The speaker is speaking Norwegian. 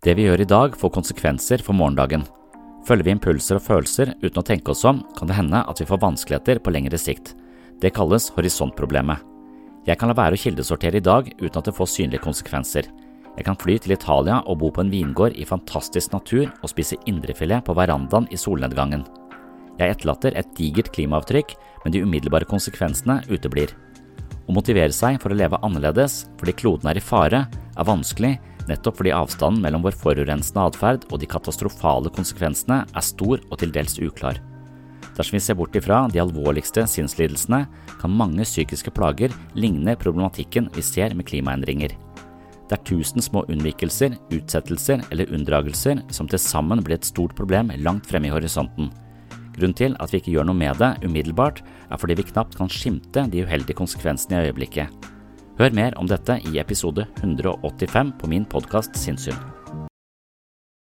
Det vi gjør i dag får konsekvenser for morgendagen. Følger vi impulser og følelser uten å tenke oss om, kan det hende at vi får vanskeligheter på lengre sikt. Det kalles horisontproblemet. Jeg kan la være å kildesortere i dag uten at det får synlige konsekvenser. Jeg kan fly til Italia og bo på en vingård i fantastisk natur og spise indrefilet på verandaen i solnedgangen. Jeg etterlater et digert klimaavtrykk, men de umiddelbare konsekvensene uteblir. Å motivere seg for å leve annerledes fordi kloden er i fare, er vanskelig nettopp fordi avstanden mellom vår forurensende atferd og de katastrofale konsekvensene er stor og til dels uklar. Dersom vi ser bort ifra de alvorligste sinnslidelsene, kan mange psykiske plager ligne problematikken vi ser med klimaendringer. Det er tusen små unnvikelser, utsettelser eller unndragelser som til sammen blir et stort problem langt fremme i horisonten. Grunnen til at vi ikke gjør noe med det umiddelbart, er fordi vi knapt kan skimte de uheldige konsekvensene i øyeblikket. Hør mer om dette i episode 185 på min podkast Sinnssyn.